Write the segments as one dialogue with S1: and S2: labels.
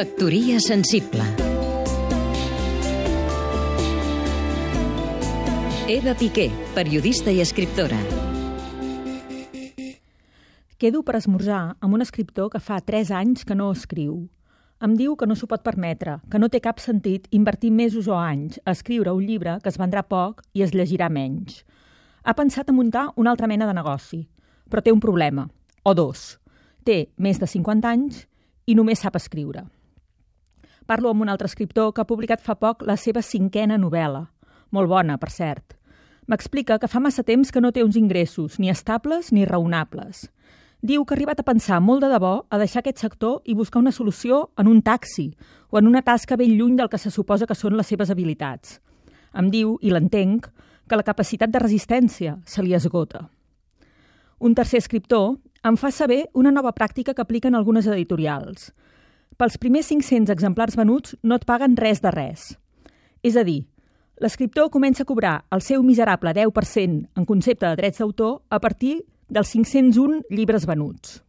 S1: Factoria sensible Eva Piqué, periodista i escriptora.
S2: Quedo per esmorzar amb un escriptor que fa 3 anys que no escriu. Em diu que no s'ho pot permetre, que no té cap sentit invertir mesos o anys a escriure un llibre que es vendrà poc i es llegirà menys. Ha pensat a muntar una altra mena de negoci, però té un problema, o dos. Té més de 50 anys i només sap escriure. Parlo amb un altre escriptor que ha publicat fa poc la seva cinquena novel·la, molt bona, per cert. M'explica que fa massa temps que no té uns ingressos, ni estables ni raonables. Diu que ha arribat a pensar molt de debò a deixar aquest sector i buscar una solució en un taxi o en una tasca ben lluny del que se suposa que són les seves habilitats. Em diu, i l'entenc, que la capacitat de resistència se li esgota. Un tercer escriptor em fa saber una nova pràctica que apliquen algunes editorials. Pels primers 500 exemplars venuts no et paguen res de res. És a dir, l'escriptor comença a cobrar el seu miserable 10% en concepte de drets d'autor a partir dels 501 llibres venuts.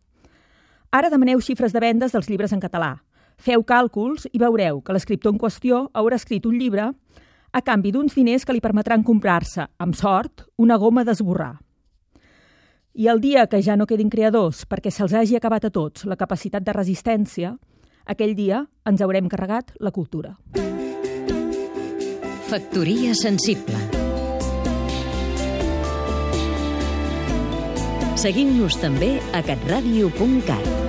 S2: Ara demaneu xifres de vendes dels llibres en català. Feu càlculs i veureu que l'escriptor en qüestió haurà escrit un llibre a canvi d'uns diners que li permetran comprar-se, amb sort, una goma d'esborrar. I el dia que ja no quedin creadors perquè se'ls hagi acabat a tots la capacitat de resistència, aquell dia ens haurem carregat la cultura.
S1: Factoria sensible Seguim-nos també a catradio.cat